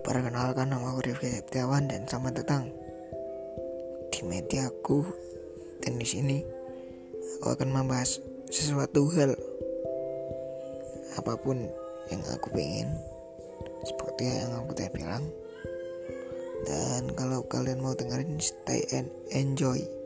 Perkenalkan nama aku Rifki Septiawan dan selamat datang di mediaku. Dan di sini aku akan membahas sesuatu hal apa pun yang aku pengen seperti yang aku tadi bilang. Dan kalau kalian mau dengerin stay and enjoy.